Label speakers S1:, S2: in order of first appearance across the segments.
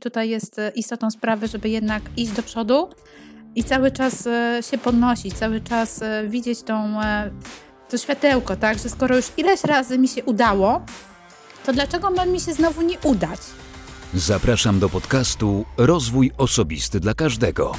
S1: Tutaj jest istotą sprawy, żeby jednak iść do przodu i cały czas się podnosić, cały czas widzieć tą, to światełko, tak? Że skoro już ileś razy mi się udało, to dlaczego ma mi się znowu nie udać?
S2: Zapraszam do podcastu Rozwój Osobisty dla Każdego.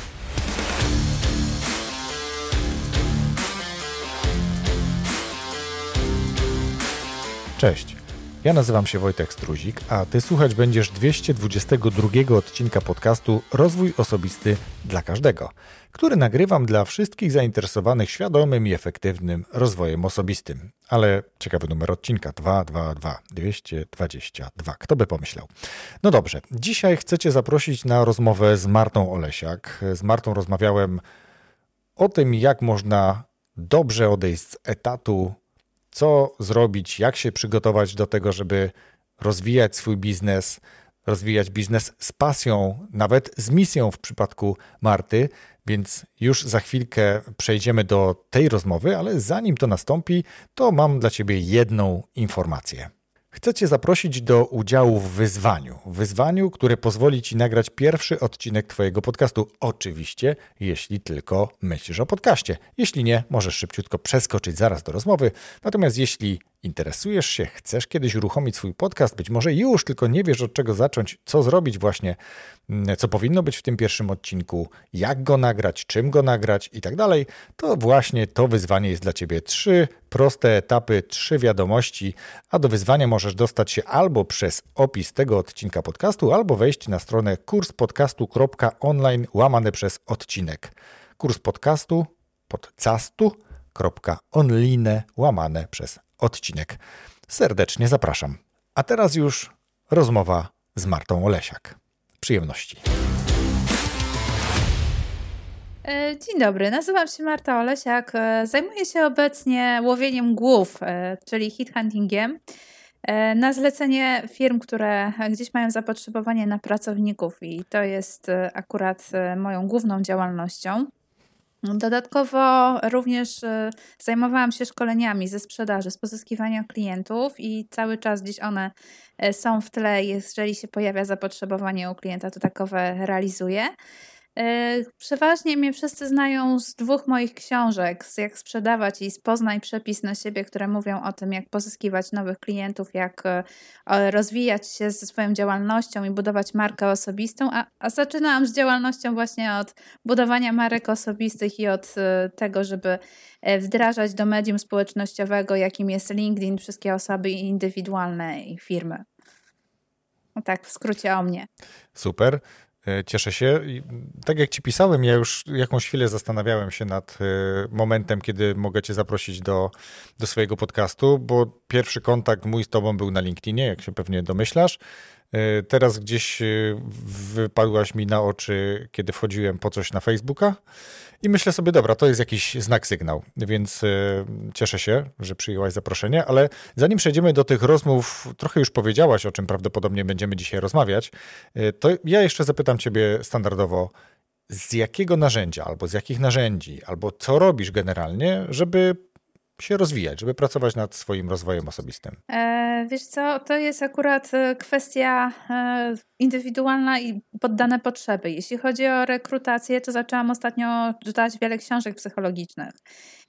S3: Cześć. Ja nazywam się Wojtek Struzik, a ty słuchać będziesz 222 odcinka podcastu Rozwój Osobisty dla Każdego, który nagrywam dla wszystkich zainteresowanych świadomym i efektywnym rozwojem osobistym. Ale ciekawy numer odcinka 222 222. Kto by pomyślał? No dobrze, dzisiaj chcę Cię zaprosić na rozmowę z Martą Olesiak. Z Martą rozmawiałem o tym, jak można dobrze odejść z etatu co zrobić, jak się przygotować do tego, żeby rozwijać swój biznes, rozwijać biznes z pasją, nawet z misją w przypadku Marty. Więc już za chwilkę przejdziemy do tej rozmowy, ale zanim to nastąpi, to mam dla Ciebie jedną informację. Chcę Cię zaprosić do udziału w wyzwaniu. Wyzwaniu, które pozwoli Ci nagrać pierwszy odcinek Twojego podcastu. Oczywiście, jeśli tylko myślisz o podcaście. Jeśli nie, możesz szybciutko przeskoczyć zaraz do rozmowy. Natomiast jeśli interesujesz się, chcesz kiedyś uruchomić swój podcast, być może już tylko nie wiesz od czego zacząć, co zrobić właśnie, mm, co powinno być w tym pierwszym odcinku, jak go nagrać, czym go nagrać? I tak dalej, to właśnie to wyzwanie jest dla Ciebie. Trzy proste etapy, trzy wiadomości, a do wyzwania możesz dostać się albo przez opis tego odcinka podcastu, albo wejść na stronę kurspodcastu.online łamane przez odcinek. Kurs podcastu podcastu.online łamane przez odcinek. Serdecznie zapraszam. A teraz już rozmowa z Martą Olesiak. Przyjemności.
S1: E, dzień dobry, nazywam się Marta Olesiak. E, zajmuję się obecnie łowieniem głów, e, czyli hit huntingiem. Na zlecenie firm, które gdzieś mają zapotrzebowanie na pracowników, i to jest akurat moją główną działalnością. Dodatkowo również y, zajmowałam się szkoleniami ze sprzedaży, z pozyskiwania klientów i cały czas gdzieś one e, są w tle. Jeżeli się pojawia zapotrzebowanie u klienta, to takowe realizuję. E, przeważnie mnie wszyscy znają z dwóch moich książek, z Jak sprzedawać i z przepis na siebie, które mówią o tym, jak pozyskiwać nowych klientów, jak e, rozwijać się ze swoją działalnością i budować markę osobistą. A, a zaczynałam z działalnością właśnie od budowania marek osobistych i od e, tego, żeby wdrażać do medium społecznościowego, jakim jest LinkedIn, wszystkie osoby indywidualne i firmy. No tak, w skrócie o mnie.
S3: Super. E, cieszę się. tak jak ci pisałem, ja już jakąś chwilę zastanawiałem się nad e, momentem, kiedy mogę cię zaprosić do, do swojego podcastu, bo pierwszy kontakt mój z tobą był na LinkedInie, jak się pewnie domyślasz. E, teraz gdzieś wypadłaś mi na oczy, kiedy wchodziłem po coś na Facebooka i myślę sobie, dobra, to jest jakiś znak, sygnał, więc e, cieszę się, że przyjęłaś zaproszenie, ale zanim przejdziemy do tych rozmów, trochę już powiedziałaś, o czym prawdopodobnie będziemy dzisiaj rozmawiać, e, to ja jeszcze zapytam Ciebie standardowo, z jakiego narzędzia, albo z jakich narzędzi, albo co robisz generalnie, żeby się rozwijać, żeby pracować nad swoim rozwojem osobistym?
S1: E, wiesz co, to jest akurat e, kwestia e, indywidualna i poddane potrzeby. Jeśli chodzi o rekrutację, to zaczęłam ostatnio czytać wiele książek psychologicznych.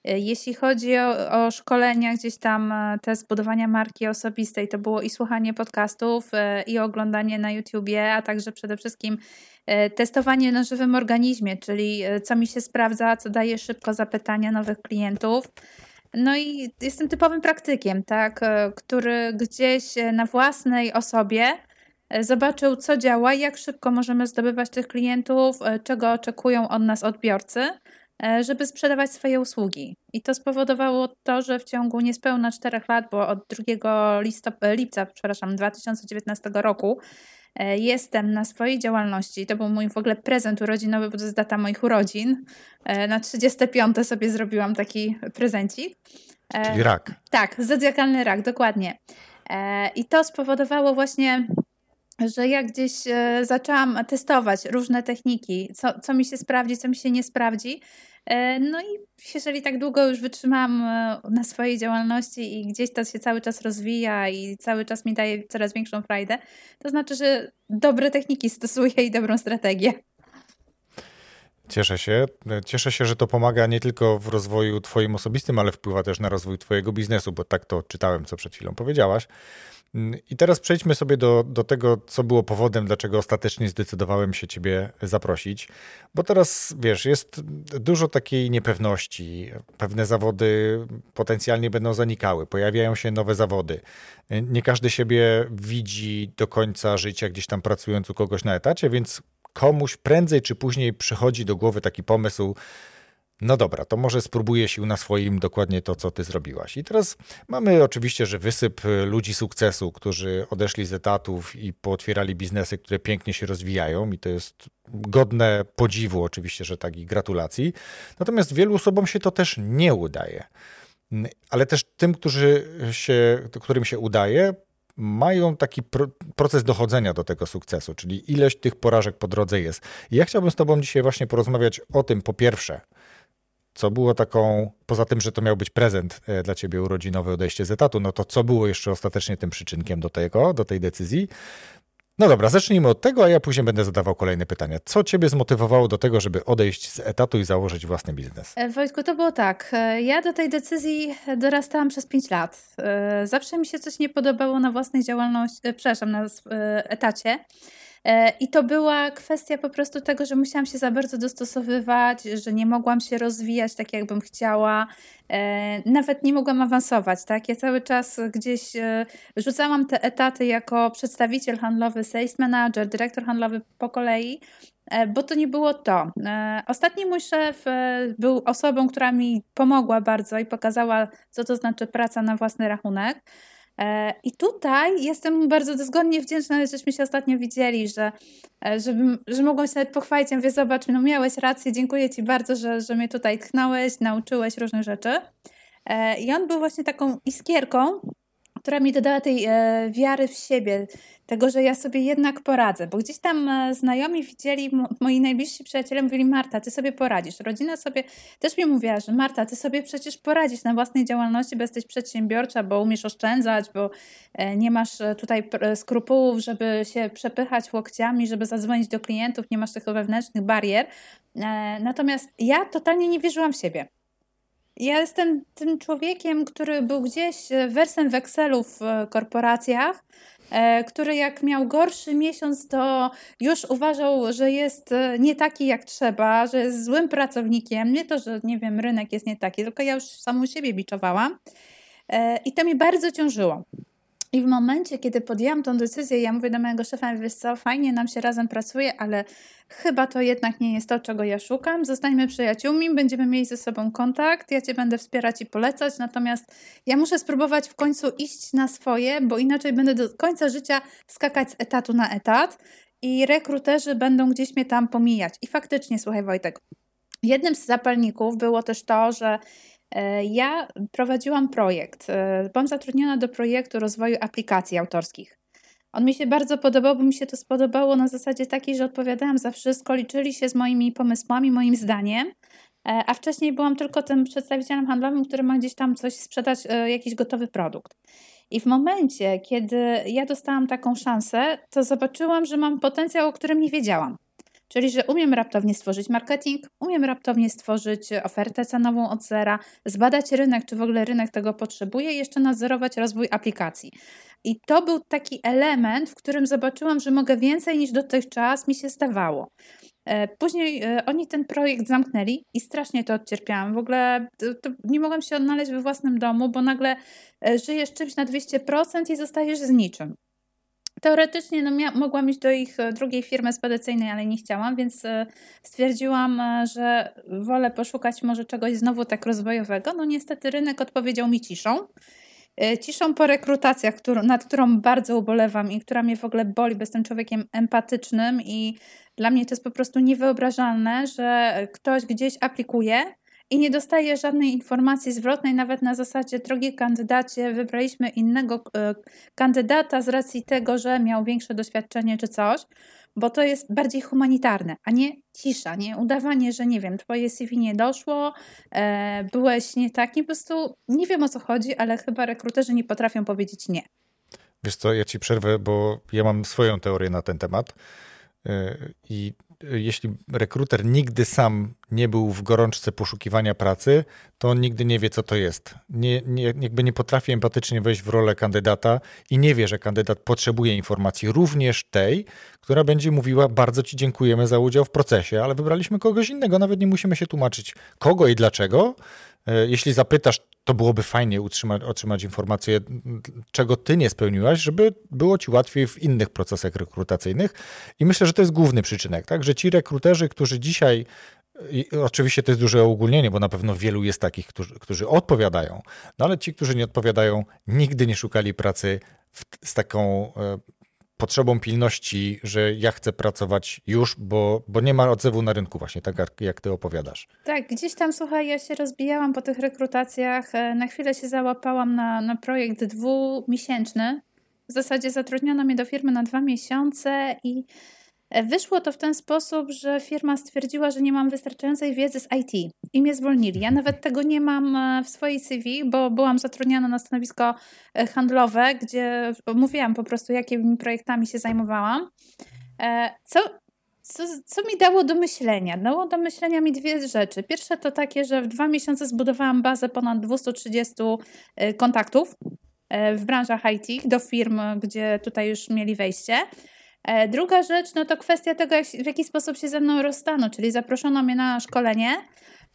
S1: E, jeśli chodzi o, o, szkolenia, gdzieś tam te zbudowania marki osobistej, to było i słuchanie podcastów, i oglądanie na YouTubie, a także przede wszystkim testowanie na żywym organizmie, czyli co mi się sprawdza, co daje szybko zapytania nowych klientów. No i jestem typowym praktykiem, tak, e, który gdzieś e, na własnej osobie e, zobaczył, co działa, jak szybko możemy zdobywać tych klientów, czego oczekują od nas odbiorcy, żeby sprzedawać swoje usługi. I to spowodowało to, że w ciągu niespełna 4 lat, bo od 2 listop- lipca przepraszam, 2019 roku jestem na swojej działalności. To był mój w ogóle prezent urodzinowy, bo to jest data moich urodzin. E, na 35 sobie zrobiłam taki prezencik.
S3: E, Czyli rak.
S1: Tak, zodiakalny rak, dokładnie. I to spowodowało właśnie że ja gdzieś zaczęłam testować różne techniki, co, co mi się sprawdzi, co mi się nie sprawdzi. No i jeżeli tak długo już wytrzymam na swojej działalności i gdzieś to się cały czas rozwija i cały czas mi daje coraz większą frajdę, to znaczy, że dobre techniki stosuję i dobrą strategię.
S3: Cieszę się. Cieszę się, że to pomaga nie tylko w rozwoju Twoim osobistym, ale wpływa też na rozwój Twojego biznesu, bo tak to czytałem, co przed chwilą powiedziałaś. I teraz przejdźmy sobie do, do tego, co było powodem, dlaczego ostatecznie zdecydowałem się Ciebie zaprosić. Bo teraz, wiesz, jest dużo takiej niepewności. Pewne zawody potencjalnie będą zanikały, pojawiają się nowe zawody. Nie każdy siebie widzi do końca życia gdzieś tam pracując u kogoś na etacie, więc komuś prędzej czy później przychodzi do głowy taki pomysł, no dobra, to może spróbuję sił na swoim dokładnie to, co ty zrobiłaś. I teraz mamy oczywiście, że wysyp ludzi sukcesu, którzy odeszli z etatów i pootwierali biznesy, które pięknie się rozwijają i to jest godne podziwu oczywiście, że tak i gratulacji. Natomiast wielu osobom się to też nie udaje. Ale też tym, którzy się, którym się udaje, mają taki pro, proces dochodzenia do tego sukcesu, czyli ileś tych porażek po drodze jest. I ja chciałbym z Tobą dzisiaj właśnie porozmawiać o tym, po pierwsze, co było taką, poza tym, że to miał być prezent e, dla Ciebie urodzinowy odejście z etatu, no to co było jeszcze ostatecznie tym przyczynkiem do tego, do tej decyzji? No dobra, zacznijmy od tego, a ja później będę zadawał kolejne pytania. Co Ciebie zmotywowało do tego, żeby odejść z etatu i założyć własny biznes?
S1: E, Wojtku, to było tak. E, ja do tej decyzji dorastałam przez 5 lat. E, zawsze mi się coś nie podobało na własnej działalności, przepraszam, na etacie. E, I to była kwestia po prostu tego, że musiałam się za bardzo dostosowywać, że nie mogłam się rozwijać tak, jakbym chciała. E, nawet nie mogłam awansować, tak? Ja cały czas gdzieś e, rzucałam te etaty jako przedstawiciel handlowy, sales manager, dyrektor handlowy po kolei, bo to nie było to. Ostatni mój szef był osobą, która mi pomogła bardzo i pokazała, co to znaczy praca na własny rachunek. E, I tutaj jestem bardzo dozgodnie wdzięczna, żeśmy się ostatnio widzieli, że, e, żebym, że mogłam się nawet pochwalić. Ja mówię, zobacz, no miałeś rację, dziękuję Ci bardzo, że, że mnie tutaj tchnąłeś, nauczyłeś różnych rzeczy. E, I on był właśnie taką iskierką, która mi dodała tej e, wiary w siebie, tego, że ja sobie jednak poradzę, bo gdzieś tam e, znajomi widzieli, moi najbliżsi przyjaciele mówili, Marta, ty sobie poradzisz. Rodzina sobie też mi mówiła, że Marta, ty sobie przecież poradzisz na własnej działalności, bo jesteś przedsiębiorcza, bo umiesz oszczędzać, bo e, nie masz e, tutaj e, skrupułów, żeby się przepychać łokciami, żeby zadzwonić do klientów, nie masz tych wewnętrznych barier. E, natomiast ja totalnie nie wierzyłam w siebie. Ja jestem tym człowiekiem, który był gdzieś e, wersem w Excelu w e, korporacjach, e, który jak miał gorszy miesiąc, to już uważał, że jest nie taki jak trzeba, że jest złym pracownikiem. Nie to, że nie wiem, rynek jest nie taki, tylko ja już samą siebie biczowałam. I to mi bardzo ciążyło. I w momencie, kiedy podjęłam tą decyzję, ja mówię do mojego szefa, wiesz co, fajnie nam się razem pracuje, ale chyba to jednak nie jest to, czego ja szukam. Zostańmy przyjaciółmi, będziemy mieli ze sobą kontakt, ja Cię będę wspierać i polecać, natomiast ja muszę spróbować w końcu iść na swoje, bo inaczej będę do końca życia skakać z etatu na etat i rekruterzy będą gdzieś mnie tam pomijać. I faktycznie, słuchaj Wojtek, jednym z zapalników było też to, że ja prowadziłam projekt. E, byłam zatrudniona do projektu rozwoju aplikacji autorskich. On mi się bardzo podobał, bo mi się to spodobało na zasadzie takiej, że odpowiadałam za wszystko, liczyli się z moimi pomysłami, moim zdaniem, e, a wcześniej byłam tylko tym przedstawicielem handlowym, który ma gdzieś tam coś sprzedać, jakiś gotowy produkt. I w momencie, kiedy ja dostałam taką szansę, to zobaczyłam, że mam potencjał, o którym nie wiedziałam. Czyli, że umiem raptownie stworzyć marketing, umiem raptownie stworzyć ofertę cenową od zera, zbadać rynek, czy w ogóle rynek tego potrzebuje i jeszcze nadzorować rozwój aplikacji. I to był taki element, w którym zobaczyłam, że mogę więcej niż dotychczas mi się zdawało. E, później e, oni ten projekt zamknęli i strasznie to odcierpiałam. W ogóle to, to nie mogłam się odnaleźć we własnym domu, bo nagle e, żyjesz czymś na 200% i zostajesz z niczym. Teoretycznie no, mia- mogłam iść do ich e, drugiej firmy spedycyjnej, ale nie chciałam, więc e, stwierdziłam, e, że wolę poszukać może czegoś znowu tak rozwojowego. No niestety rynek odpowiedział mi ciszą. Ciszą po rekrutacjach, nad którą bardzo ubolewam i która mnie w ogóle boli, bo jestem człowiekiem empatycznym i dla mnie to jest po prostu niewyobrażalne, że ktoś gdzieś aplikuje i nie dostaję żadnej informacji zwrotnej, nawet na zasadzie, drogi kandydacie, wybraliśmy innego e, kandydata z racji tego, że miał większe doświadczenie czy coś, bo to jest bardziej humanitarne, a nie cisza, nie udawanie, że nie wiem, twoje CV nie doszło, e, byłeś nie taki, po prostu nie wiem o co chodzi, ale chyba rekruterzy nie potrafią powiedzieć nie.
S3: Wiesz co, ja ci przerwę, bo ja mam swoją teorię na ten temat. E, I jeśli rekruter nigdy sam nie był w gorączce poszukiwania pracy, to on nigdy nie wie, co to jest. Nie, nie, jakby nie potrafi empatycznie wejść w rolę kandydata i nie wie, że kandydat potrzebuje informacji, również tej, która będzie mówiła: Bardzo Ci dziękujemy za udział w procesie, ale wybraliśmy kogoś innego, nawet nie musimy się tłumaczyć kogo i dlaczego. E, jeśli zapytasz, to byłoby fajnie utrzymać, otrzymać informację, czego ty nie spełniłaś, żeby było ci łatwiej w innych procesach rekrutacyjnych. I myślę, że to jest główny przyczynek, tak? Że ci rekruterzy, którzy dzisiaj i oczywiście to jest duże ogólnienie, bo na pewno wielu jest takich, którzy, którzy odpowiadają, no ale ci, którzy nie odpowiadają, nigdy nie szukali pracy w, z taką e, potrzebą pilności, że ja chcę pracować już, bo, bo nie ma odzewu na rynku właśnie, tak jak ty opowiadasz.
S1: Tak, gdzieś tam, słuchaj, ja się rozbijałam po tych rekrutacjach, e, na chwilę się załapałam na, na projekt dwumiesięczny, w zasadzie zatrudniono mnie do firmy na dwa miesiące i Wyszło to w ten sposób, że firma stwierdziła, że nie mam wystarczającej wiedzy z IT i mnie zwolnili. Ja nawet tego nie mam e, w swojej CV, bo byłam zatrudniana na stanowisko e, handlowe, gdzie mówiłam po prostu, jakimi projektami się zajmowałam. E, co, co, co mi dało do myślenia? Dało do myślenia mi dwie rzeczy. Pierwsze to takie, że w dwa miesiące zbudowałam bazę ponad 230 kontaktów w branżach IT do firm, gdzie tutaj już mieli wejście. E, druga rzecz, no to kwestia tego, jak, w jaki sposób się ze mną rozstaną, czyli zaproszono mnie na szkolenie,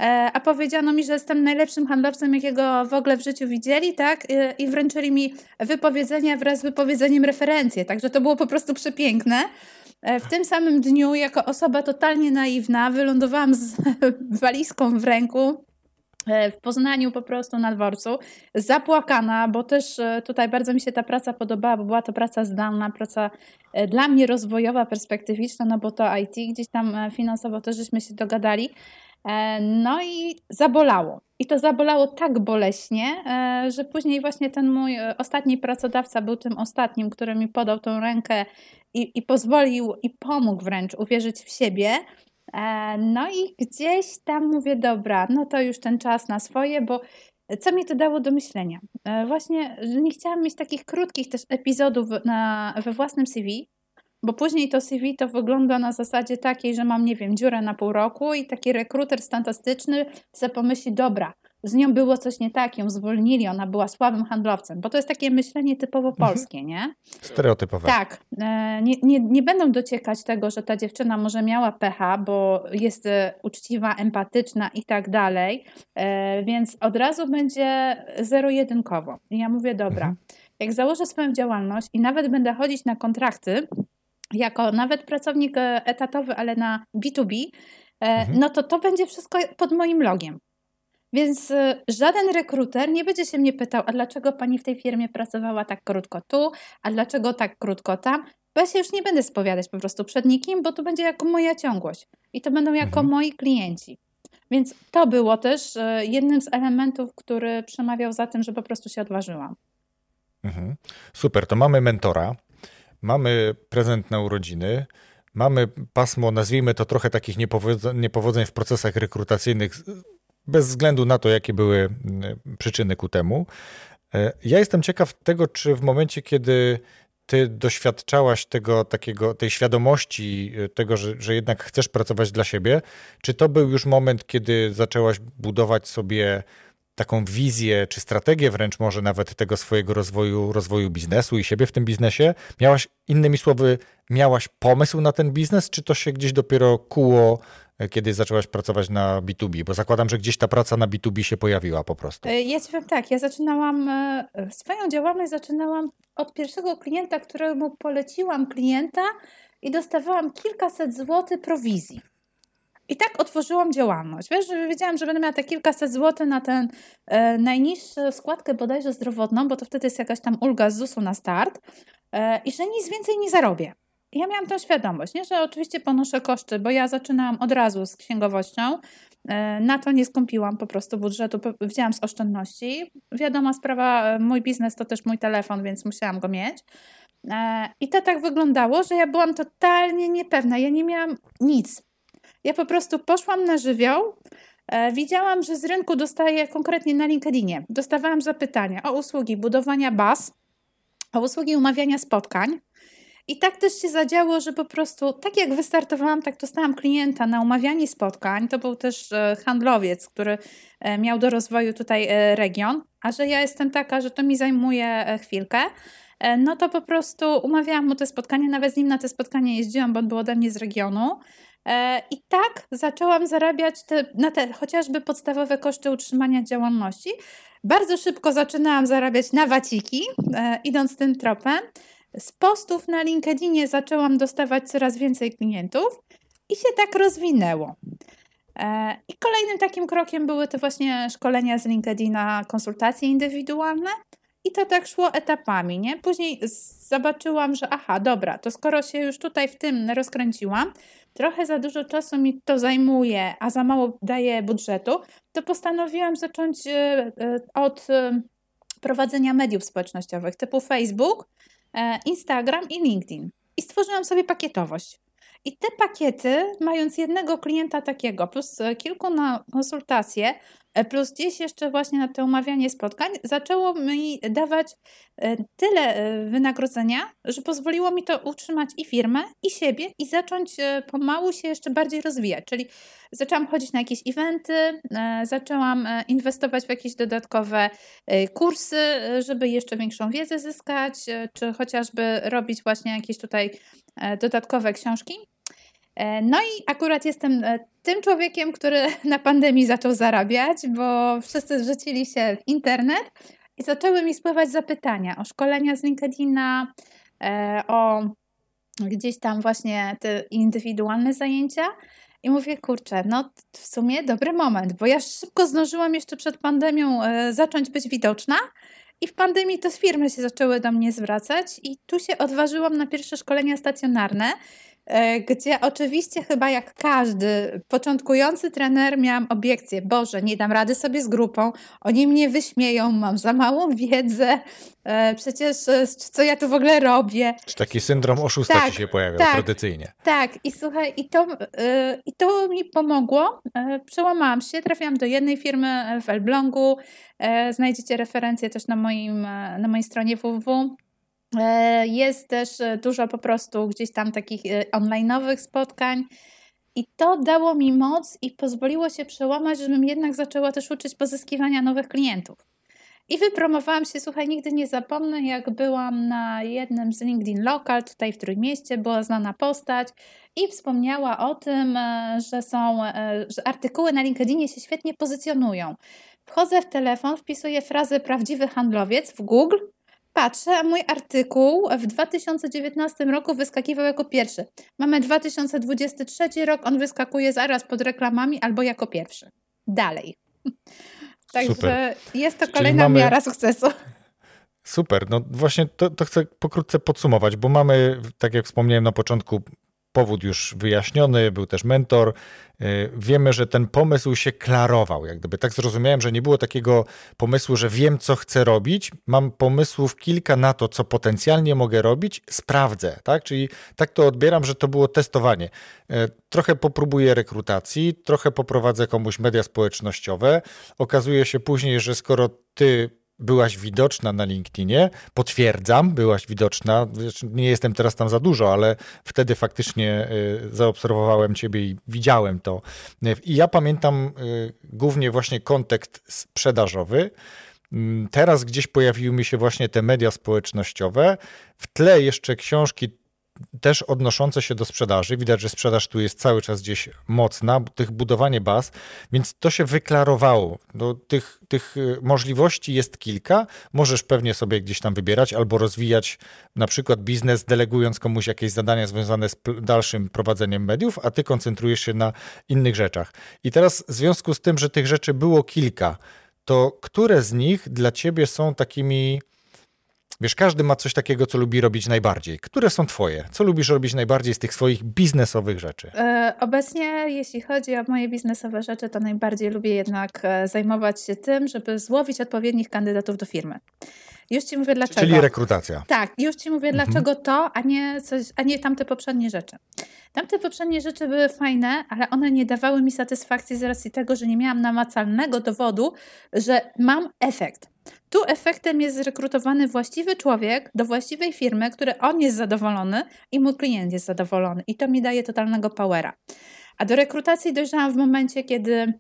S1: e, a powiedziano mi, że jestem najlepszym handlowcem, jakiego w ogóle w życiu widzieli, tak? E, I wręczyli mi wypowiedzenia wraz z wypowiedzeniem referencje, także to było po prostu przepiękne. W tym samym dniu, jako osoba totalnie naiwna, wylądowałam z walizką w ręku, w Poznaniu po prostu na dworcu, zapłakana, bo też e, tutaj bardzo mi się ta praca podobała, bo była to praca zdalna, praca e, dla mnie rozwojowa, perspektywiczna, no bo to IT, gdzieś tam finansowo też żeśmy się dogadali. No i zabolało. I to zabolało tak boleśnie, że później właśnie ten mój ostatni pracodawca był tym ostatnim, który mi podał tą rękę i, i pozwolił i pomógł wręcz uwierzyć w siebie. E, no i gdzieś tam mówię, dobra, no to już ten czas na swoje, bo co mi to dało do myślenia? E, właśnie, nie chciałam mieć takich krótkich też epizodów na, we własnym CV, bo później to CV to wygląda na zasadzie takiej, że mam, nie wiem, dziurę na pół roku i taki rekruter fantastyczny sobie pomyśli, dobra, z nią było coś nie tak, ją zwolnili, ona była słabym handlowcem, bo to jest takie myślenie typowo mhm. polskie, nie?
S3: Stereotypowe.
S1: Tak. E, nie, nie, nie będą dociekać tego, że ta dziewczyna może miała pecha, bo jest e, uczciwa, empatyczna i tak dalej, e, więc od razu będzie zero-jedynkowo. I ja mówię, dobra, mhm. jak założę swoją działalność i nawet będę chodzić na kontrakty, jako nawet pracownik etatowy, ale na B2B, mhm. no to to będzie wszystko pod moim logiem. Więc y, żaden rekruter nie będzie się mnie pytał, a dlaczego pani w tej firmie pracowała tak krótko tu, a dlaczego tak krótko tam, bo ja się już nie będę spowiadać po prostu przed nikim, bo to będzie jako moja ciągłość i to będą jako mhm. moi klienci. Więc to było też y, jednym z elementów, który przemawiał za tym, że po prostu się odważyłam.
S3: Mhm. Super, to mamy mentora, mamy prezent na urodziny, mamy pasmo, nazwijmy to trochę takich niepowodzeń, niepowodzeń w procesach rekrutacyjnych bez względu na to, jakie były przyczyny ku temu. E, ja jestem ciekaw tego, czy w momencie, kiedy ty doświadczałaś tego takiego, tej świadomości, e, tego, że, że jednak chcesz pracować dla siebie, czy to był już moment, kiedy zaczęłaś budować sobie taką wizję, czy strategię wręcz może nawet tego swojego rozwoju, rozwoju biznesu i siebie w tym biznesie? Miałaś, innymi słowy, miałaś pomysł na ten biznes, czy to się gdzieś dopiero kuło kiedy zaczęłaś pracować na B2B? Bo zakładam, że gdzieś ta praca na B2B się pojawiła po prostu.
S1: E, ja ci tak, ja zaczynałam, e, swoją działalność zaczynałam od pierwszego klienta, któremu poleciłam klienta i dostawałam kilkaset złotych prowizji. I tak otworzyłam działalność. Wiesz, że wiedziałam, że będę miała te kilkaset złotych na tę e, najniższą składkę bodajże zdrowotną, bo to wtedy jest jakaś tam ulga z ZUS-u na start e, i że nic więcej nie zarobię. Ja miałam tą świadomość, nie? że oczywiście ponoszę koszty, bo ja zaczynałam od razu z księgowością. E, na to nie skąpiłam po prostu budżetu, wzięłam z oszczędności. Wiadoma sprawa, e, mój biznes to też mój telefon, więc musiałam go mieć. E, I to tak wyglądało, że ja byłam totalnie niepewna. Ja nie miałam nic. Ja po prostu poszłam na żywioł. Widziałam, że z rynku dostaję konkretnie na LinkedInie. Dostawałam zapytania o usługi budowania baz, o usługi umawiania spotkań. I tak też się zadziało, że po prostu, tak jak wystartowałam, tak dostałam klienta na umawianie spotkań. To był też e, handlowiec, który e, miał do rozwoju tutaj e, region, a że ja jestem taka, że to mi zajmuje chwilkę, no to po prostu umawiałam mu te spotkania, nawet z nim na te spotkanie jeździłam, bo on był ode mnie z regionu. I tak zaczęłam zarabiać te, na te chociażby podstawowe koszty utrzymania działalności. Bardzo szybko zaczynałam zarabiać na waciki, idąc tym tropem. Z postów na LinkedInie zaczęłam dostawać coraz więcej klientów i się tak rozwinęło. E, I kolejnym takim krokiem były to właśnie szkolenia z LinkedIna, konsultacje indywidualne. I to tak szło etapami, nie? Później zobaczyłam, że aha, dobra, to skoro się już tutaj w tym rozkręciłam, trochę za dużo czasu mi to zajmuje, a za mało daje budżetu, to postanowiłam zacząć e, e, od prowadzenia mediów społecznościowych typu Facebook, Instagram i LinkedIn. I stworzyłam sobie pakietowość. I te pakiety, mając jednego klienta takiego, plus e, kilku na konsultacje, e, plus gdzieś jeszcze właśnie na to umawianie spotkań, zaczęło mi dawać tyle wynagrodzenia, że pozwoliło mi to utrzymać i firmę, i siebie, i zacząć pomału się jeszcze bardziej rozwijać. Czyli zaczęłam chodzić na jakieś eventy, zaczęłam inwestować w jakieś dodatkowe kursy, żeby jeszcze większą wiedzę zyskać, czy chociażby robić właśnie jakieś tutaj dodatkowe książki. E, no i akurat jestem e, tym człowiekiem, który na pandemii zaczął zarabiać, bo wszyscy zrzucili się w internet i zaczęły mi spływać zapytania o szkolenia z LinkedIna, e, o gdzieś tam właśnie te indywidualne zajęcia. I mówię, kurczę, no w sumie dobry moment, bo ja szybko zdążyłam jeszcze przed pandemią zacząć być widoczna. I w pandemii to firmy się zaczęły do mnie zwracać, i tu się odważyłam na pierwsze szkolenia stacjonarne. E, gdzie oczywiście chyba jak każdy początkujący trener miałam obiekcję, Boże, nie dam rady sobie z grupą, oni mnie wyśmieją, mam za małą wiedzę, e, przecież e, co ja tu w ogóle robię.
S3: Czy taki syndrom oszusta tak, ci się pojawia tak, tradycyjnie.
S1: Tak, i słuchaj, i to, i to mi pomogło, przełamałam się, trafiłam do jednej firmy w Elblągu, znajdziecie referencje też na, moim, na mojej stronie www. E, jest też e, dużo po prostu gdzieś tam takich e, online'owych spotkań. I to dało mi moc i pozwoliło się przełamać, żebym jednak zaczęła też uczyć pozyskiwania nowych klientów. I wypromowałam się, słuchaj, nigdy nie zapomnę, jak byłam na jednym z LinkedIn Local tutaj w Trójmieście, była znana postać i wspomniała o tym, że są, że artykuły na LinkedInie się świetnie pozycjonują. Wchodzę w telefon, wpisuję frazę prawdziwy handlowiec w Google patrzę, a mój artykuł w 2019 roku wyskakiwał jako pierwszy. Mamy 2023 rok, on wyskakuje zaraz pod reklamami albo jako pierwszy. Dalej. Także Super. jest to kolejna mamy... miara sukcesu.
S3: Super, no właśnie to, to chcę pokrótce podsumować, bo mamy, tak jak wspomniałem na początku, powód już wyjaśniony, był też mentor. Y, wiemy, że ten pomysł się klarował. Jak gdyby tak zrozumiałem, że nie było takiego pomysłu, że wiem, co chcę robić. Mam pomysłów kilka na to, co potencjalnie mogę robić, sprawdzę. Tak? Czyli tak to odbieram, że to było testowanie. Y, trochę popróbuję rekrutacji, trochę poprowadzę komuś media społecznościowe. Okazuje się później, że skoro ty byłaś widoczna na LinkedInie. Potwierdzam, byłaś widoczna. Nie jestem teraz tam za dużo, ale wtedy faktycznie y, zaobserwowałem Ciebie i widziałem to. I ja pamiętam y, głównie właśnie kontekst sprzedażowy. Mm, teraz gdzieś pojawiły mi się właśnie te media społecznościowe. W tle jeszcze książki też odnoszące się do sprzedaży. Widać, że sprzedaż tu jest cały czas gdzieś mocna, tych budowanie baz, więc to się wyklarowało. No, tych, tych y, możliwości jest kilka. Możesz pewnie sobie gdzieś tam wybierać albo rozwijać na przykład biznes, delegując komuś jakieś zadania związane z dalszym prowadzeniem mediów, a ty koncentrujesz się na innych rzeczach. I teraz w związku z tym, że tych rzeczy było kilka, to które z nich dla ciebie są takimi Wiesz, każdy ma coś takiego, co lubi robić najbardziej. Które są twoje? Co lubisz robić najbardziej z tych swoich biznesowych rzeczy?
S1: E, obecnie, jeśli chodzi o moje biznesowe rzeczy, to najbardziej lubię jednak e, zajmować się tym, żeby złowić odpowiednich kandydatów do firmy. Już ci mówię dlaczego.
S3: Czyli rekrutacja.
S1: Tak, już ci mówię mhm. dlaczego to, a nie, coś, a nie tamte poprzednie rzeczy. Tamte poprzednie rzeczy były fajne, ale one nie dawały mi satysfakcji z racji tego, że nie miałam namacalnego dowodu, że mam efekt. Tu efektem jest zrekrutowany właściwy człowiek do właściwej firmy, który on jest zadowolony i mój klient jest zadowolony. I to mi daje totalnego powera. A do rekrutacji dojrzałam w momencie, kiedy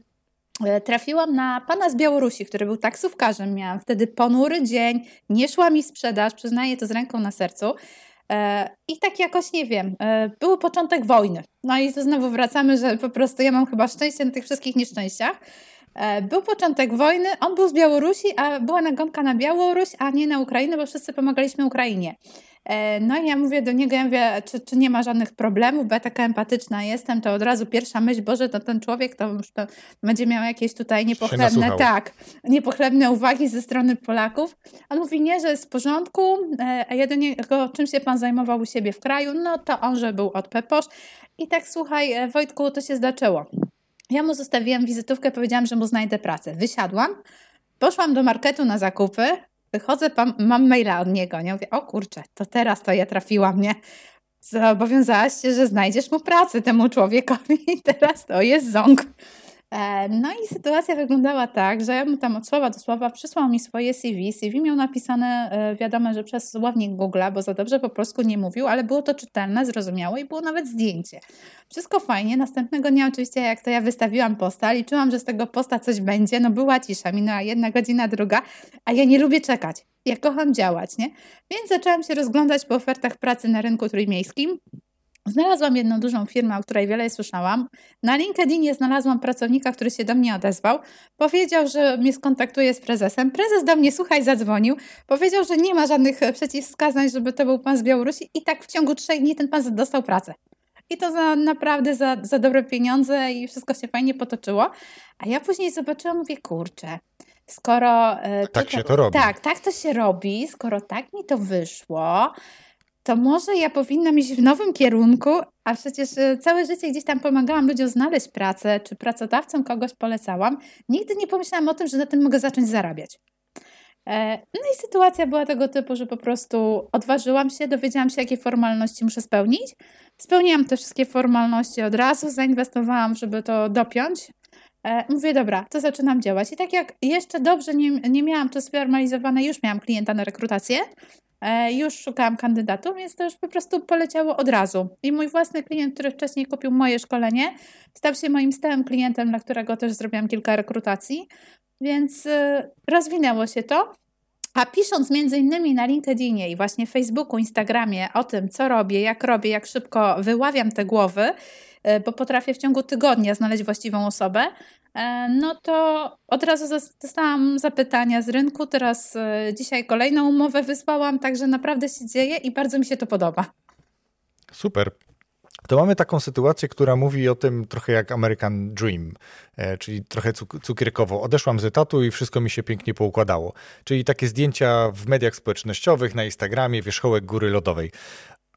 S1: e, trafiłam na pana z Białorusi, który był taksówkarzem. Miałam wtedy ponury dzień, nie szła mi sprzedaż, przyznaję to z ręką na sercu. E, I tak jakoś nie wiem, e, był początek wojny. No i tu znowu wracamy, że po prostu ja mam chyba szczęście na tych wszystkich nieszczęściach. E, był początek wojny, on był z Białorusi, a była nagonka na Białoruś, a nie na Ukrainę, bo wszyscy pomagaliśmy Ukrainie. E, no i ja mówię do niego, ja mówię, czy, czy nie ma żadnych problemów, bo ja taka empatyczna jestem, to od razu pierwsza myśl, Boże, to ten człowiek to już to będzie miał jakieś tutaj niepochlebne, tak, niepochlebne uwagi ze strony Polaków. On mówi, nie, że jest w porządku, e, a ja do niego, czym się pan zajmował u siebie w kraju? No to on, że był od Peposz. I tak, słuchaj, Wojtku, to się zaczęło. Ja mu zostawiłam wizytówkę, powiedziałam, że mu znajdę pracę. Wysiadłam, poszłam do marketu na zakupy, wychodzę, mam maila od niego. Nie mówię, o kurczę, to teraz to ja trafiłam, nie? Zobowiązałaś się, że znajdziesz mu pracę temu człowiekowi i teraz to jest ząg. E, no i sytuacja wyglądała tak, że ja mu tam od słowa do słowa przysłał mi swoje CV. CV miał napisane, e, wiadomo, że przez słownik Google'a, bo za dobrze po polsku nie mówił, ale było to czytelne, zrozumiałe i było nawet zdjęcie. Wszystko fajnie. Następnego dnia oczywiście, jak to ja wystawiłam posta, liczyłam, że z tego posta coś będzie. No była cisza, minęła jedna godzina, druga, a ja nie lubię czekać. Ja kocham działać, nie? Więc zaczęłam się rozglądać po ofertach pracy na rynku trójmiejskim. Znalazłam jedną dużą firmę, o której wiele słyszałam. Na LinkedInie znalazłam pracownika, który się do mnie odezwał. Powiedział, że mnie skontaktuje z prezesem. Prezes do mnie, słuchaj, zadzwonił. Powiedział, że nie ma żadnych przeciwwskazań, żeby to był pan z Białorusi. I tak w ciągu trzech dni ten pan dostał pracę. I to za naprawdę za, za dobre pieniądze i wszystko się fajnie potoczyło. A ja później zobaczyłam, mówię, kurczę, skoro...
S3: E, tak się to robi.
S1: Tak, tak to się robi. Skoro tak mi to wyszło to może ja powinnam iść w nowym kierunku, a przecież e, całe życie gdzieś tam pomagałam ludziom znaleźć pracę, czy pracodawcom kogoś polecałam. Nigdy nie pomyślałam o tym, że na tym mogę zacząć zarabiać. E, no i sytuacja była tego typu, że po prostu odważyłam się, dowiedziałam się, jakie formalności muszę spełnić. Spełniłam te wszystkie formalności od razu, zainwestowałam, żeby to dopiąć. E, mówię, dobra, to zaczynam działać. I tak jak jeszcze dobrze nie, nie miałam to sformalizowane, już miałam klienta na rekrutację, już szukałam kandydatów, więc to już po prostu poleciało od razu. I mój własny klient, który wcześniej kupił moje szkolenie, stał się moim stałym klientem, dla którego też zrobiłam kilka rekrutacji, więc e, rozwinęło się to. A pisząc między innymi na LinkedInie i właśnie Facebooku, Instagramie o tym, co robię, jak robię, jak szybko wyławiam te głowy, e, bo potrafię w ciągu tygodnia znaleźć właściwą osobę, E, no to od razu dostałam zapytania z rynku. Teraz e, dzisiaj kolejną umowę wysłałam, także naprawdę się dzieje i bardzo mi się to podoba.
S3: Super. To mamy taką sytuację, która mówi o tym trochę jak American Dream, e, czyli trochę cukierkowo. Odeszłam z etatu i wszystko mi się pięknie poukładało. Czyli takie zdjęcia w mediach społecznościowych, na Instagramie, wierzchołek góry lodowej.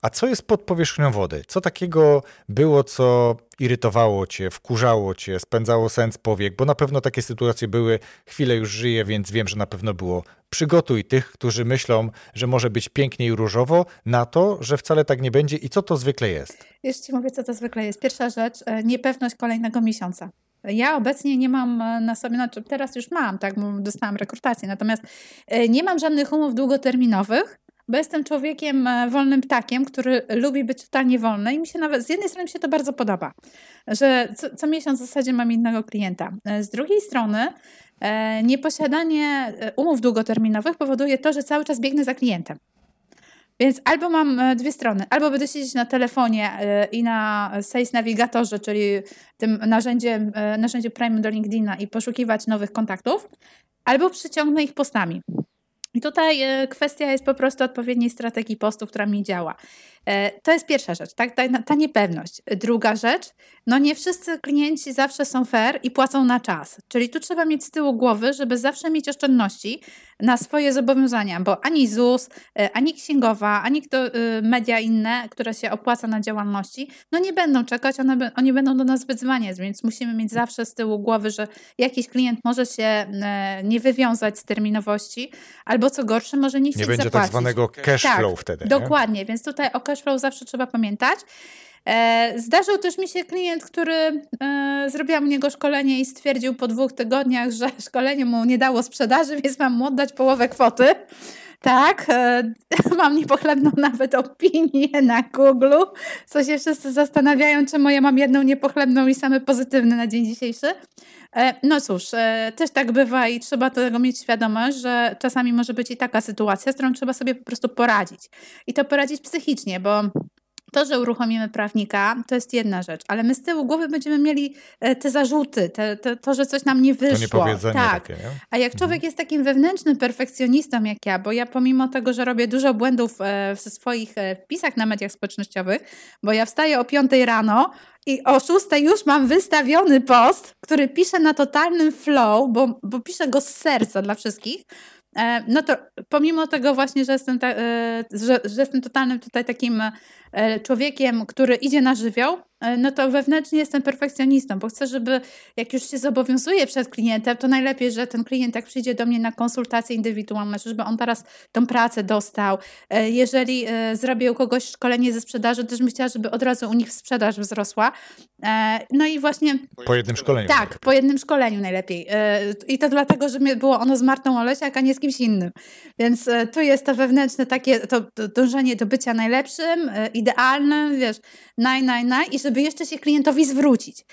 S3: A co jest pod powierzchnią wody? Co takiego było, co irytowało cię, wkurzało cię, spędzało sens powiek? Bo na pewno takie sytuacje były, chwilę już żyję, więc wiem, że na pewno było. Przygotuj tych, którzy myślą, że może być pięknie i różowo, na to, że wcale tak nie będzie i co to zwykle jest.
S1: Już ci mówię, co to zwykle jest. Pierwsza rzecz, e, niepewność kolejnego miesiąca. Ja obecnie nie mam e, na sobie, znaczy teraz już mam, tak, bo dostałam rekrutację, natomiast e, nie mam żadnych umów długoterminowych, bo jestem człowiekiem e, wolnym ptakiem, który lubi być totalnie wolny i mi się nawet, z jednej strony mi się to bardzo podoba, że co, co miesiąc w zasadzie mam innego klienta. E, z drugiej strony e, nieposiadanie umów długoterminowych powoduje to, że cały czas biegnę za klientem. Więc albo mam dwie strony, albo będę siedzieć na telefonie i na Sales Navigatorze, czyli tym narzędzie, narzędziu Prime do LinkedIna i poszukiwać nowych kontaktów, albo przyciągnę ich postami. I tutaj e, kwestia jest po prostu odpowiedniej strategii postu, która mi działa. E, to jest pierwsza rzecz, tak? ta, ta niepewność. Druga rzecz, no nie wszyscy klienci zawsze są fair i płacą na czas. Czyli tu trzeba mieć z tyłu głowy, żeby zawsze mieć oszczędności na swoje zobowiązania, bo ani ZUS, e, ani księgowa, ani kto, y, media inne, które się opłaca na działalności, no nie będą czekać, one, oni będą do nas wyzwaniać, więc musimy mieć zawsze z tyłu głowy, że jakiś klient może się e, nie wywiązać z terminowości, albo co gorsze, może nie chcieć
S3: Nie będzie
S1: zapłacić.
S3: tak zwanego cash
S1: tak,
S3: flow wtedy.
S1: Dokładnie, nie? więc tutaj o cashflow zawsze trzeba pamiętać. E, zdarzył też mi się klient, który e, zrobiła u niego szkolenie i stwierdził po dwóch tygodniach, że szkolenie mu nie dało sprzedaży, więc mam mu oddać połowę kwoty. Tak, e, mam niepochlebną nawet opinię na Google, co się wszyscy zastanawiają, czemu ja mam jedną niepochlebną i same pozytywne na dzień dzisiejszy. No cóż, też tak bywa i trzeba tego mieć świadomość, że czasami może być i taka sytuacja, z którą trzeba sobie po prostu poradzić. I to poradzić psychicznie, bo to, że uruchomimy prawnika, to jest jedna rzecz, ale my z tyłu głowy będziemy mieli e, te zarzuty, te, te, to, że coś nam nie wyszło.
S3: To tak. Takie, nie?
S1: A jak człowiek mhm. jest takim wewnętrznym perfekcjonistą jak ja, bo ja pomimo tego, że robię dużo błędów e, w swoich e, wpisach na mediach społecznościowych, bo ja wstaję o 5 rano i o 6 już mam wystawiony post, który piszę na totalnym flow, bo, bo piszę go z serca dla wszystkich, no to pomimo tego właśnie, że jestem, ta, e, że, że jestem totalnym tutaj takim e, człowiekiem, który idzie na żywioł, no to wewnętrznie jestem perfekcjonistą, bo chcę, żeby jak już się zobowiązuję przed klientem, to najlepiej, że ten klient jak przyjdzie do mnie na konsultację indywidualną, żeby on teraz tą pracę dostał. Jeżeli zrobię u kogoś szkolenie ze sprzedaży, też bym chciała, żeby od razu u nich sprzedaż wzrosła. No i właśnie...
S3: Po jednym szkoleniu.
S1: Tak, po jednym szkoleniu najlepiej. I to dlatego, że było ono z Martą Olesiak, a nie z kimś innym. Więc e, tu jest to wewnętrzne takie to, dążenie do bycia najlepszym, e, idealnym, wiesz, naj, naj, naj i żeby jeszcze się klientowi zwrócić.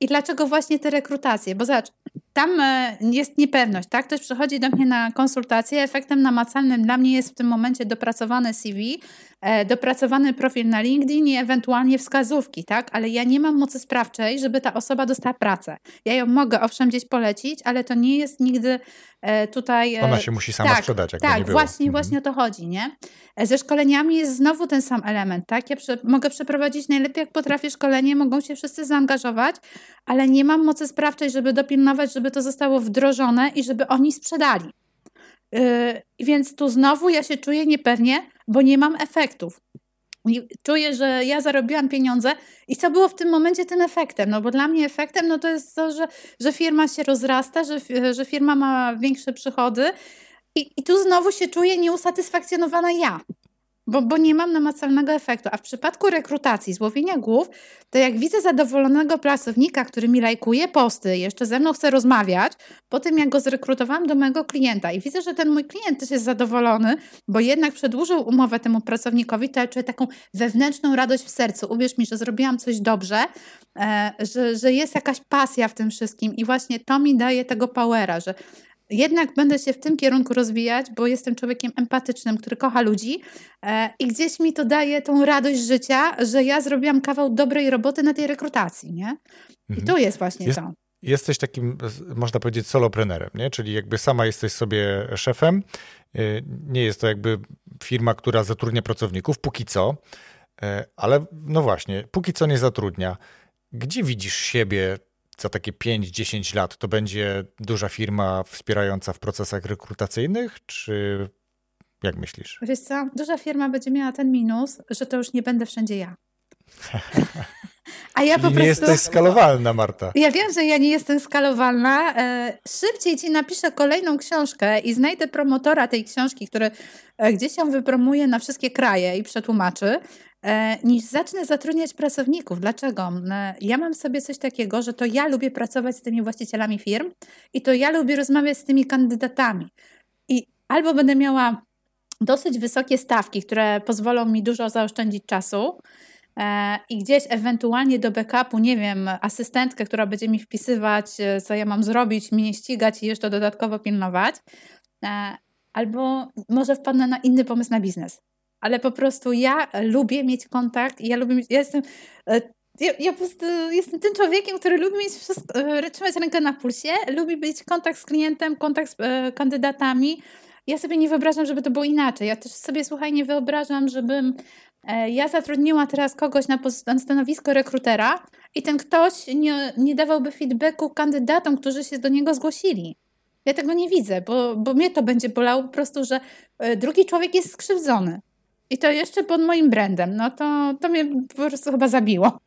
S1: I dlaczego właśnie te rekrutacje? Bo zobacz, tam e, jest niepewność, tak? Ktoś przychodzi do mnie na konsultację, efektem namacalnym dla mnie jest w tym momencie dopracowane CV, e, dopracowany profil na LinkedIn i ewentualnie wskazówki, tak? Ale ja nie mam mocy sprawczej, żeby ta osoba dostała pracę. Ja ją mogę owszem gdzieś polecić, ale to nie jest nigdy e, tutaj...
S3: Ona się musi sama
S1: tak,
S3: sprzedać, jak
S1: Tak,
S3: nie
S1: właśnie,
S3: mhm.
S1: właśnie o to chodzi, nie? Ze szkoleniami jest znowu ten sam element, tak? Ja mogę przeprowadzić najlepiej, jak potrafię szkolenie, mogą się wszyscy zaangażować, ale nie mam mocy sprawczej, żeby dopilnować, żeby to zostało wdrożone i żeby oni sprzedali. Yy, więc tu znowu ja się czuję niepewnie, bo nie mam efektów. I czuję, że ja zarobiłam pieniądze i co było w tym momencie tym efektem? No bo dla mnie efektem no to jest to, że, że firma się rozrasta, że, że firma ma większe przychody i, i tu znowu się czuję nieusatysfakcjonowana ja bo, bo nie mam namacalnego efektu. A w przypadku rekrutacji, złowienia głów, to jak widzę zadowolonego pracownika, który mi lajkuje posty, jeszcze ze mną chce rozmawiać, po tym jak go zrekrutowałam do mojego klienta i widzę, że ten mój klient też jest zadowolony, bo jednak przedłużył umowę temu pracownikowi, to ja czuję taką wewnętrzną radość w sercu. Uwierz mi, że zrobiłam coś dobrze, e, że, że jest jakaś pasja w tym wszystkim i właśnie to mi daje tego powera, że jednak będę się w tym kierunku rozwijać, bo jestem człowiekiem empatycznym, który kocha ludzi e, i gdzieś mi to daje tą radość życia, że ja zrobiłam kawał dobrej roboty na tej rekrutacji, nie? I mhm. tu jest właśnie jest, to.
S3: Jesteś takim, można powiedzieć, soloprenerem, nie? Czyli jakby sama jesteś sobie szefem. Y, nie jest to jakby firma, która zatrudnia pracowników, póki co, e, ale no właśnie, póki co nie zatrudnia. Gdzie widzisz siebie za takie 5-10 lat to będzie duża firma wspierająca w procesach rekrutacyjnych, czy jak myślisz?
S1: Wiesz co, duża firma będzie miała ten minus, że to już nie będę wszędzie ja.
S3: A ja Czyli po prostu. Nie jesteś skalowalna, Marta.
S1: Ja wiem, że ja nie jestem skalowalna. E, szybciej ci napiszę kolejną książkę i znajdę promotora tej książki, który e, gdzieś ją wypromuje na wszystkie kraje i przetłumaczy, E, niż zacznę zatrudniać pracowników. Dlaczego? Ja mam sobie coś takiego, że to ja lubię pracować z tymi właścicielami firm i to ja lubię rozmawiać z tymi kandydatami. I albo będę miała dosyć wysokie stawki, które pozwolą mi dużo zaoszczędzić czasu, i gdzieś ewentualnie do backupu, nie wiem, asystentkę, która będzie mi wpisywać, co ja mam zrobić, mnie ścigać i jeszcze dodatkowo pilnować. Albo może wpadnę na inny pomysł na biznes ale po prostu ja lubię mieć kontakt i ja lubię mieć, ja jestem e, ja, ja, po prostu jestem tym człowiekiem, który lubi mieć wszystko, e, trzymać rękę na pulsie, lubi mieć kontakt z klientem, kontakt z e, kandydatami. Ja sobie nie wyobrażam, żeby to było inaczej. Ja też sobie, słuchaj, nie wyobrażam, żebym E, ja zatrudniła teraz kogoś na, na stanowisko rekrutera i ten ktoś nie, nie dawałby feedbacku kandydatom, którzy się do niego zgłosili. Ja tego nie widzę, bo, bo mnie to będzie bolało po prostu, że e, drugi człowiek jest skrzywdzony. I to jeszcze pod moim brandem. No to, to mnie po prostu chyba zabiło.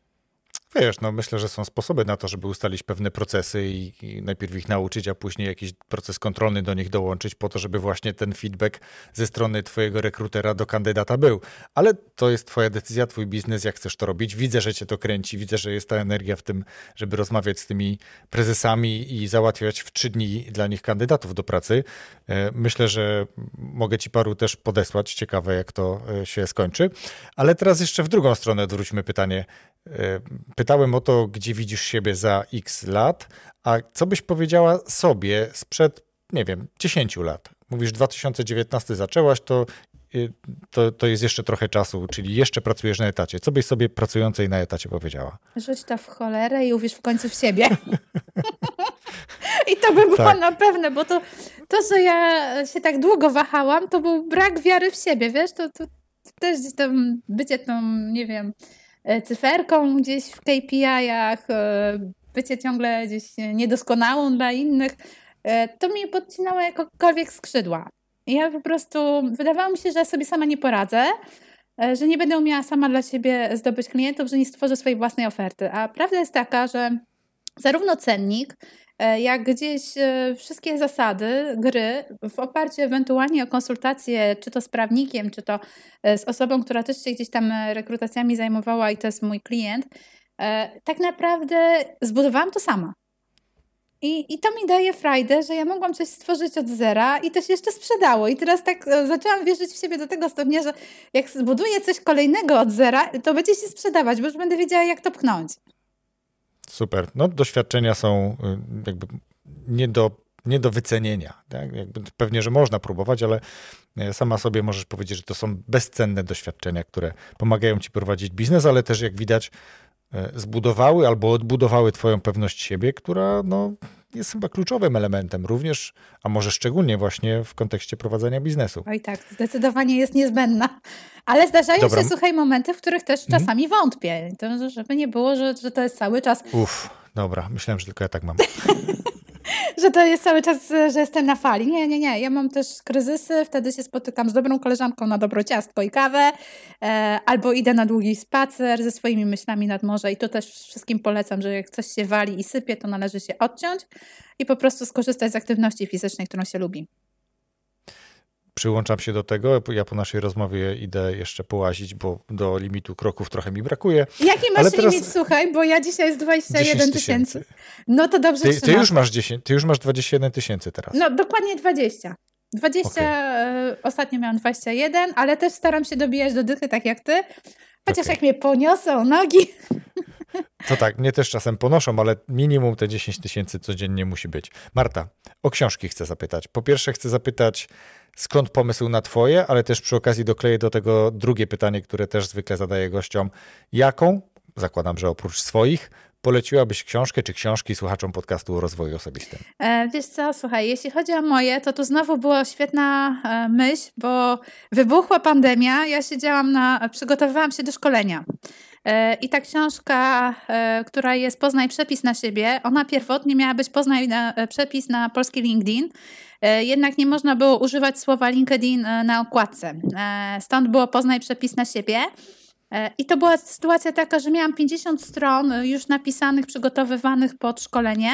S3: Wiesz, no myślę, że są sposoby na to, żeby ustalić pewne procesy i, i, najpierw ich nauczyć, a później jakiś proces kontrolny do nich dołączyć, po to, żeby właśnie ten feedback ze strony twojego rekrutera do kandydata był. Ale to jest twoja decyzja, twój biznes, jak chcesz to robić. Widzę, że cię to kręci, widzę, że jest ta energia w tym, żeby rozmawiać z tymi prezesami i załatwiać w trzy dni dla nich kandydatów do pracy. E, myślę, że mogę ci paru też podesłać. Ciekawe, jak to e, się skończy. Ale teraz jeszcze w drugą stronę odwróćmy pytanie. E, pytałem o to, gdzie widzisz siebie za x lat, a co byś powiedziała sobie sprzed, nie wiem, 10 lat? Mówisz, 2019 zaczęłaś, to, y, to, to jest jeszcze trochę czasu, czyli jeszcze pracujesz na etacie. Co byś sobie pracującej na etacie powiedziała?
S1: Rzuć to w cholerę i uwierz w końcu w siebie. I to by było tak. na pewno, bo to, to, że ja się tak długo wahałam, to był brak wiary w siebie, wiesz? To, to, też gdzieś tam bycie tą, nie wiem, cyferką gdzieś w KPI-ach, e, bycie ciągle gdzieś niedoskonałą dla innych, e, to mi podcinało jakkolwiek skrzydła. Ja po prostu, wydawało mi się, że sobie sama nie poradzę, że nie będę umiała sama dla siebie zdobyć klientów, że nie stworzę swojej własnej oferty. A prawda jest taka, że zarówno cennik, E, jak gdzieś e, wszystkie zasady gry w oparciu ewentualnie o konsultacje, czy to z prawnikiem, czy to e, z osobą, która też się gdzieś tam rekrutacjami zajmowała i to jest mój klient, tak naprawdę zbudowałam to sama. I, I to mi daje frajdę, że ja mogłam coś stworzyć od zera i to się jeszcze sprzedało. I teraz tak zaczęłam wierzyć w siebie do tego stopnia, że jak zbuduję coś kolejnego od zera, to będzie się sprzedawać, bo już będę wiedziała, jak to pchnąć.
S3: Super. No, doświadczenia są y, jakby nie do, nie do wycenienia. Tak? Jakby pewnie, że można próbować, ale y, sama sobie możesz powiedzieć, że to są bezcenne doświadczenia, które pomagają ci prowadzić biznes, ale też jak widać y, zbudowały albo odbudowały twoją pewność siebie, która no, jest chyba kluczowym elementem również, a może szczególnie właśnie w kontekście prowadzenia biznesu.
S1: Oj tak, zdecydowanie jest niezbędna. Ale zdarzają Dobra. się, słuchaj, momenty, w których też mhm. czasami wątpię. To, żeby nie było, że, że to jest cały czas...
S3: Uff, dobra, myślałem, że tylko ja tak mam.
S1: że to jest cały czas, że jestem na fali. Nie, nie, nie. Ja mam też kryzysy, wtedy się spotykam z dobrą koleżanką na dobro ciastko i kawę, e, albo idę na długi spacer ze swoimi myślami nad morze i to też wszystkim polecam, że jak coś się wali i sypie, to należy się odciąć i po prostu skorzystać z aktywności fizycznej, którą się lubi
S3: przyłączam się do tego. Ja po naszej rozmowie idę jeszcze połazić, bo do limitu kroków trochę mi brakuje.
S1: Jaki masz teraz... limit, słuchaj, bo ja dzisiaj jest 21 tysięcy. No to dobrze
S3: ty, ty już masz 10, Ty już masz 21 tysięcy teraz.
S1: No dokładnie 20. 20, okay. ostatnio miałam 21, ale też staram się dobijać do dychy, tak jak ty. Chociaż okay. jak mnie poniosą nogi.
S3: To tak, mnie też czasem ponoszą, ale minimum te 10 tysięcy codziennie musi być. Marta, o książki chcę zapytać. Po pierwsze chcę zapytać, skąd pomysł na twoje, ale też przy okazji dokleję do tego drugie pytanie, które też zwykle zadaję gościom. Jaką, zakładam, że oprócz swoich, poleciłabyś książkę czy książki słuchaczom podcastu o rozwoju osobistym?
S1: E, wiesz co, słuchaj, jeśli chodzi o moje, to tu znowu była świetna e, myśl, bo wybuchła pandemia, ja siedziałam na, przygotowywałam się do szkolenia. E, I ta książka, e, która jest Poznaj przepis na siebie, ona pierwotnie miała być Poznaj na, e, przepis na polski LinkedIn, jednak nie można było używać słowa LinkedIn na okładce. Stąd było Poznaj przepis na siebie. I to była sytuacja taka, że miałam 50 stron już napisanych, przygotowywanych pod szkolenie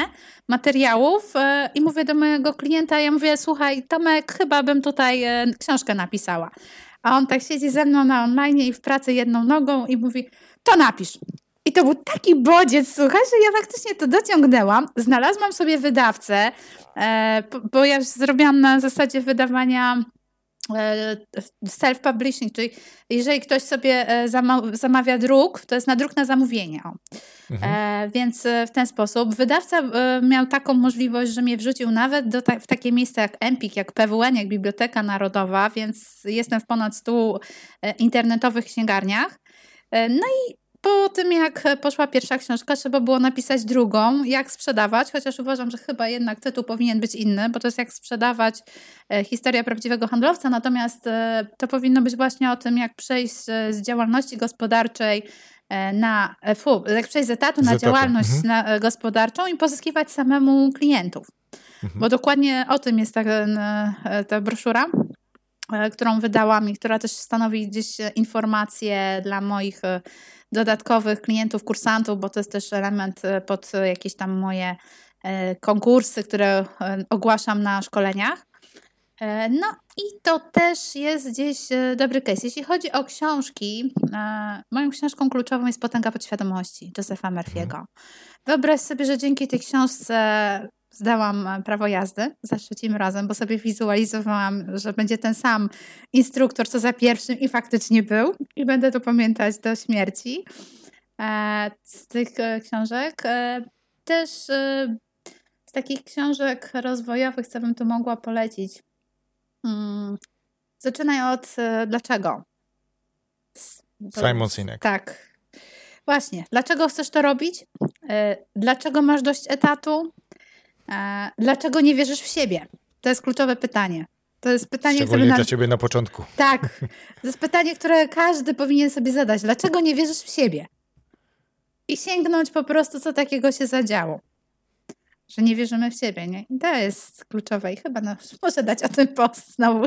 S1: materiałów i mówię do mojego klienta, ja mówię, słuchaj Tomek, chyba bym tutaj książkę napisała. A on tak siedzi ze mną na online i w pracy jedną nogą i mówi, to napisz. I to był taki bodziec, słuchaj, że ja faktycznie to dociągnęłam. Znalazłam sobie wydawcę, e, bo ja zrobiłam na zasadzie wydawania e, self-publishing, czyli jeżeli ktoś sobie e, zamawia druk, to jest na druk na zamówienie. Mhm. Więc w ten sposób wydawca miał taką możliwość, że mnie wrzucił nawet do ta w takie miejsca jak Empik, jak PWN, jak Biblioteka Narodowa, więc jestem w ponad 100 internetowych księgarniach. No i po tym, jak poszła pierwsza książka, trzeba było napisać drugą, jak sprzedawać, chociaż uważam, że chyba jednak tytuł powinien być inny, bo to jest jak sprzedawać e, historia prawdziwego handlowca, natomiast e, to powinno być właśnie o tym, jak przejść z działalności gospodarczej na, fu, jak przejść z etatu z na etatu. działalność mhm. na, gospodarczą i pozyskiwać samemu klientów. Mhm. Bo dokładnie o tym jest ta, ta broszura. E, którą wydałam i która też stanowi gdzieś informacje dla moich e, dodatkowych klientów, kursantów, bo to jest też element e, pod jakieś tam moje konkursy, które ogłaszam na szkoleniach. No i to też jest gdzieś dobry case. Jeśli chodzi o książki, moją książką kluczową jest Potęga Podświadomości Josepha Murphy'ego. Mhm. Wyobraź sobie, że dzięki tej książce zdałam e, prawo jazdy za trzecim razem, bo sobie wizualizowałam, że będzie ten sam instruktor, co za pierwszym i faktycznie był. I będę to pamiętać do śmierci e, z tych e, książek. Też z takich książek rozwojowych, co bym tu mogła polecić. Hmm. Zaczynaj od dlaczego.
S3: Simon Sinek.
S1: Tak. Właśnie. Dlaczego chcesz to robić? Dlaczego masz dość etatu? E, dlaczego nie wierzysz w siebie? To jest kluczowe pytanie. To jest pytanie,
S3: które. Na... dla ciebie na początku.
S1: Tak. To jest pytanie, które każdy powinien sobie zadać. Dlaczego nie wierzysz w siebie? I sięgnąć po prostu, co takiego się zadziało. Że nie wierzymy w siebie, nie? I to jest kluczowe. I chyba no, muszę dać o tym post znowu.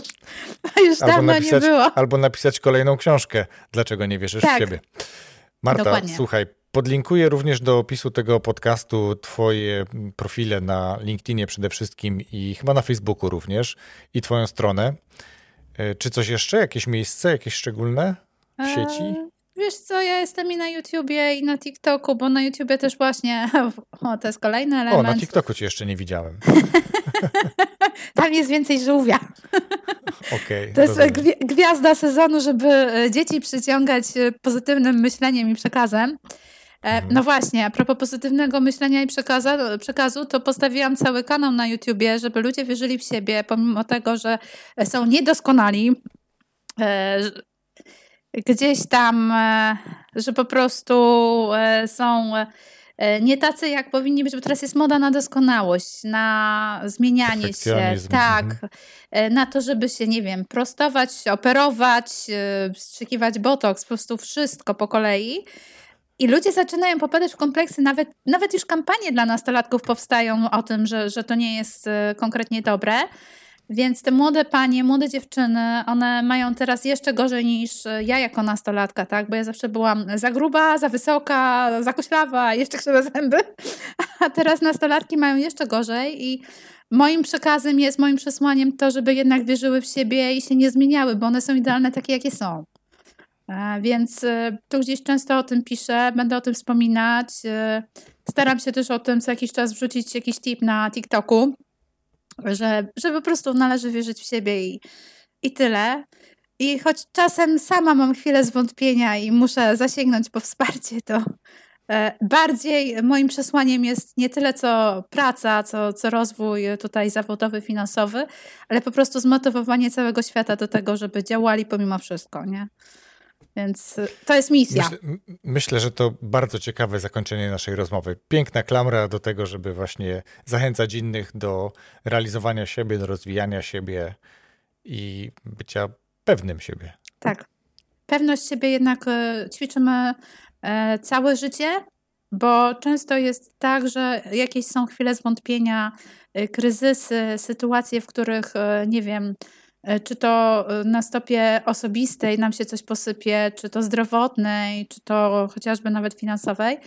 S1: Już albo dawno napisać, nie było.
S3: Albo napisać kolejną książkę. Dlaczego nie wierzysz tak. w siebie? Marta, Dokładnie. słuchaj, Podlinkuję również do opisu tego podcastu Twoje profile na LinkedInie przede wszystkim i chyba na Facebooku również i Twoją stronę. E, czy coś jeszcze? Jakieś miejsce, jakieś szczególne w e, sieci? Eee,
S1: wiesz co, ja jestem i na YouTubie i na TikToku, bo na YouTubie też właśnie, o to jest kolejny element.
S3: O, na TikToku Cię jeszcze nie widziałem.
S1: Tam jest więcej żółwia.
S3: Okay,
S1: to jest gwiazda sezonu, żeby e, dzieci przyciągać pozytywnym myśleniem i przekazem. E, mhm. No właśnie, a propos pozytywnego myślenia i przekazu, przekazu, to postawiłam cały kanał na YouTubie, żeby ludzie wierzyli w siebie, pomimo tego, że są niedoskonali, e, gdzieś tam, e, że po prostu są nie tacy, jak powinni być, bo teraz jest moda na doskonałość, na zmienianie się, tak, mhm. na to, żeby się, nie wiem, prostować, operować, strzykiwać botoks, po prostu wszystko po kolei. I ludzie zaczynają popadać w kompleksy, nawet, nawet już kampanie dla nastolatków powstają o tym, że, że to nie jest e, konkretnie dobre. Więc te młode panie, młode dziewczyny, one mają teraz jeszcze gorzej niż e, ja jako nastolatka, tak? Bo ja zawsze byłam za gruba, za wysoka, za koślawa, jeszcze krzywe zęby. A teraz nastolatki mają jeszcze gorzej i moim przekazem jest, moim przesłaniem to, żeby jednak wierzyły w siebie i się nie zmieniały, bo one są idealne takie, jakie są. E, więc e, tu gdzieś często o tym piszę, będę o tym wspominać. E, staram się też o tym co jakiś czas wrzucić jakiś tip na TikToku, że, że po prostu należy wierzyć w siebie i, i tyle. I choć czasem sama mam chwilę zwątpienia i muszę zasięgnąć po wsparcie, to bardziej moim przesłaniem jest nie tyle co praca, co, co rozwój tutaj zawodowy, finansowy, ale po prostu zmotywowanie całego świata do tego, żeby działali pomimo wszystko, nie? Więc y, to jest misja.
S3: Myślę, myślę, że to bardzo ciekawe zakończenie naszej rozmowy. Piękna klamra do tego, żeby właśnie zachęcać innych do realizowania siebie, do rozwijania siebie i bycia pewnym siebie.
S1: Tak. Pewność siebie jednak y, ćwiczymy e, całe życie, bo często jest tak, że jakieś są chwile zwątpienia, y, kryzysy, sytuacje, w których, nie wiem, E, czy to e, na stopie osobistej nam się coś posypie, czy to zdrowotnej, czy to chociażby nawet finansowej.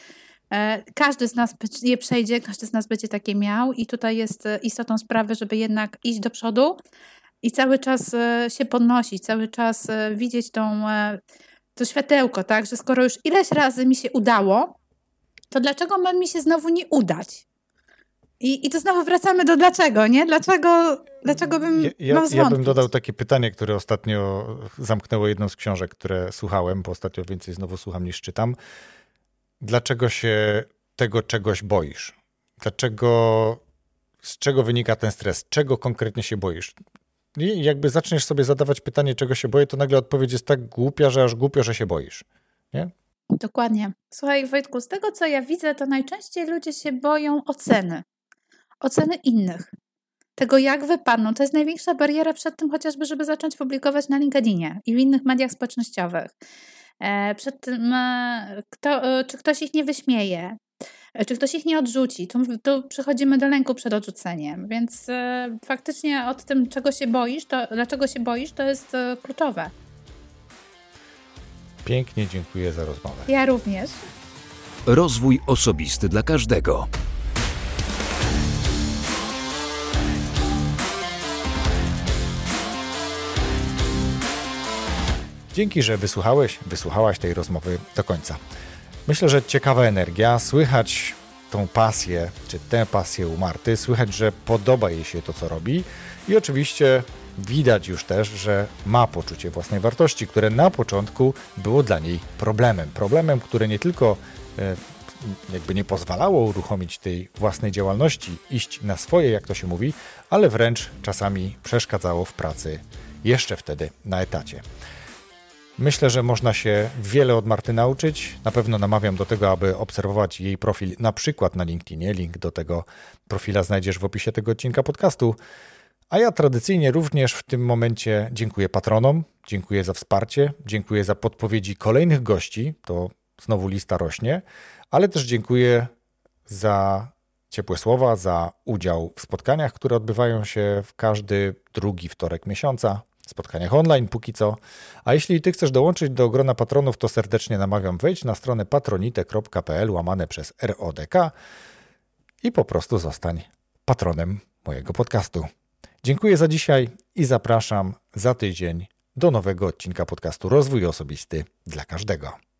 S1: E, każdy z nas je przejdzie, każdy z nas będzie takie miał, i tutaj jest istotą sprawy, żeby jednak iść do przodu i cały czas się podnosić, cały czas widzieć tą, to światełko, tak, że skoro już ileś razy mi się udało, to dlaczego ma mi się znowu nie udać? I, I to znowu wracamy do dlaczego, nie? Dlaczego, dlaczego bym
S3: ja, ja, ja bym dodał takie pytanie, które ostatnio zamknęło jedną z książek, które słuchałem, bo ostatnio więcej znowu słucham niż czytam. Dlaczego się tego czegoś boisz? Dlaczego, z czego wynika ten stres? Czego konkretnie się boisz? I jakby zaczniesz sobie zadawać pytanie, czego się boję, to nagle odpowiedź jest tak głupia, że aż głupio, że się boisz. Nie?
S1: Dokładnie. Słuchaj, Wojtku, z tego co ja widzę, to najczęściej ludzie się boją oceny. Oceny innych. Tego, jak wypadną. To jest największa bariera przed tym chociażby, żeby zacząć publikować na LinkedInie i w innych mediach społecznościowych. E, przed tym, e, kto, e, czy ktoś ich nie wyśmieje, czy ktoś ich nie odrzuci. Tu, tu przechodzimy do lęku przed odrzuceniem, więc faktycznie od tym, czego się boisz, to, dlaczego się boisz, to jest kluczowe.
S3: Pięknie dziękuję za rozmowę.
S1: Ja również.
S2: Rozwój osobisty dla każdego.
S3: Dzięki, że wysłuchałeś, wysłuchałaś tej rozmowy do końca. Myślę, że ciekawa energia, słychać tą pasję, czy tę pasję u Marty, słychać, że podoba jej się to, co robi i oczywiście widać już też, że ma poczucie własnej wartości, które na początku było dla niej problemem. Problemem, który nie tylko e, jakby nie pozwalało uruchomić tej własnej działalności, iść na swoje, jak to się mówi, ale wręcz czasami przeszkadzało w pracy jeszcze wtedy na etacie. Myślę, że można się wiele od Marty nauczyć. Na pewno namawiam do tego, aby obserwować jej profil na przykład na LinkedInie. Link do tego profila znajdziesz w opisie tego odcinka podcastu. A ja tradycyjnie również w tym momencie dziękuję patronom, dziękuję za wsparcie, dziękuję za podpowiedzi kolejnych gości. To znowu lista rośnie, ale też dziękuję za ciepłe słowa, za udział w spotkaniach, które odbywają się w każdy drugi wtorek miesiąca spotkaniach online póki co. A jeśli Ty chcesz dołączyć do grona patronów, to serdecznie namawiam wejść na stronę patronite.pl łamane przez RODK i po prostu zostań patronem mojego podcastu. Dziękuję za dzisiaj i zapraszam za tydzień do nowego odcinka podcastu Rozwój Osobisty dla każdego.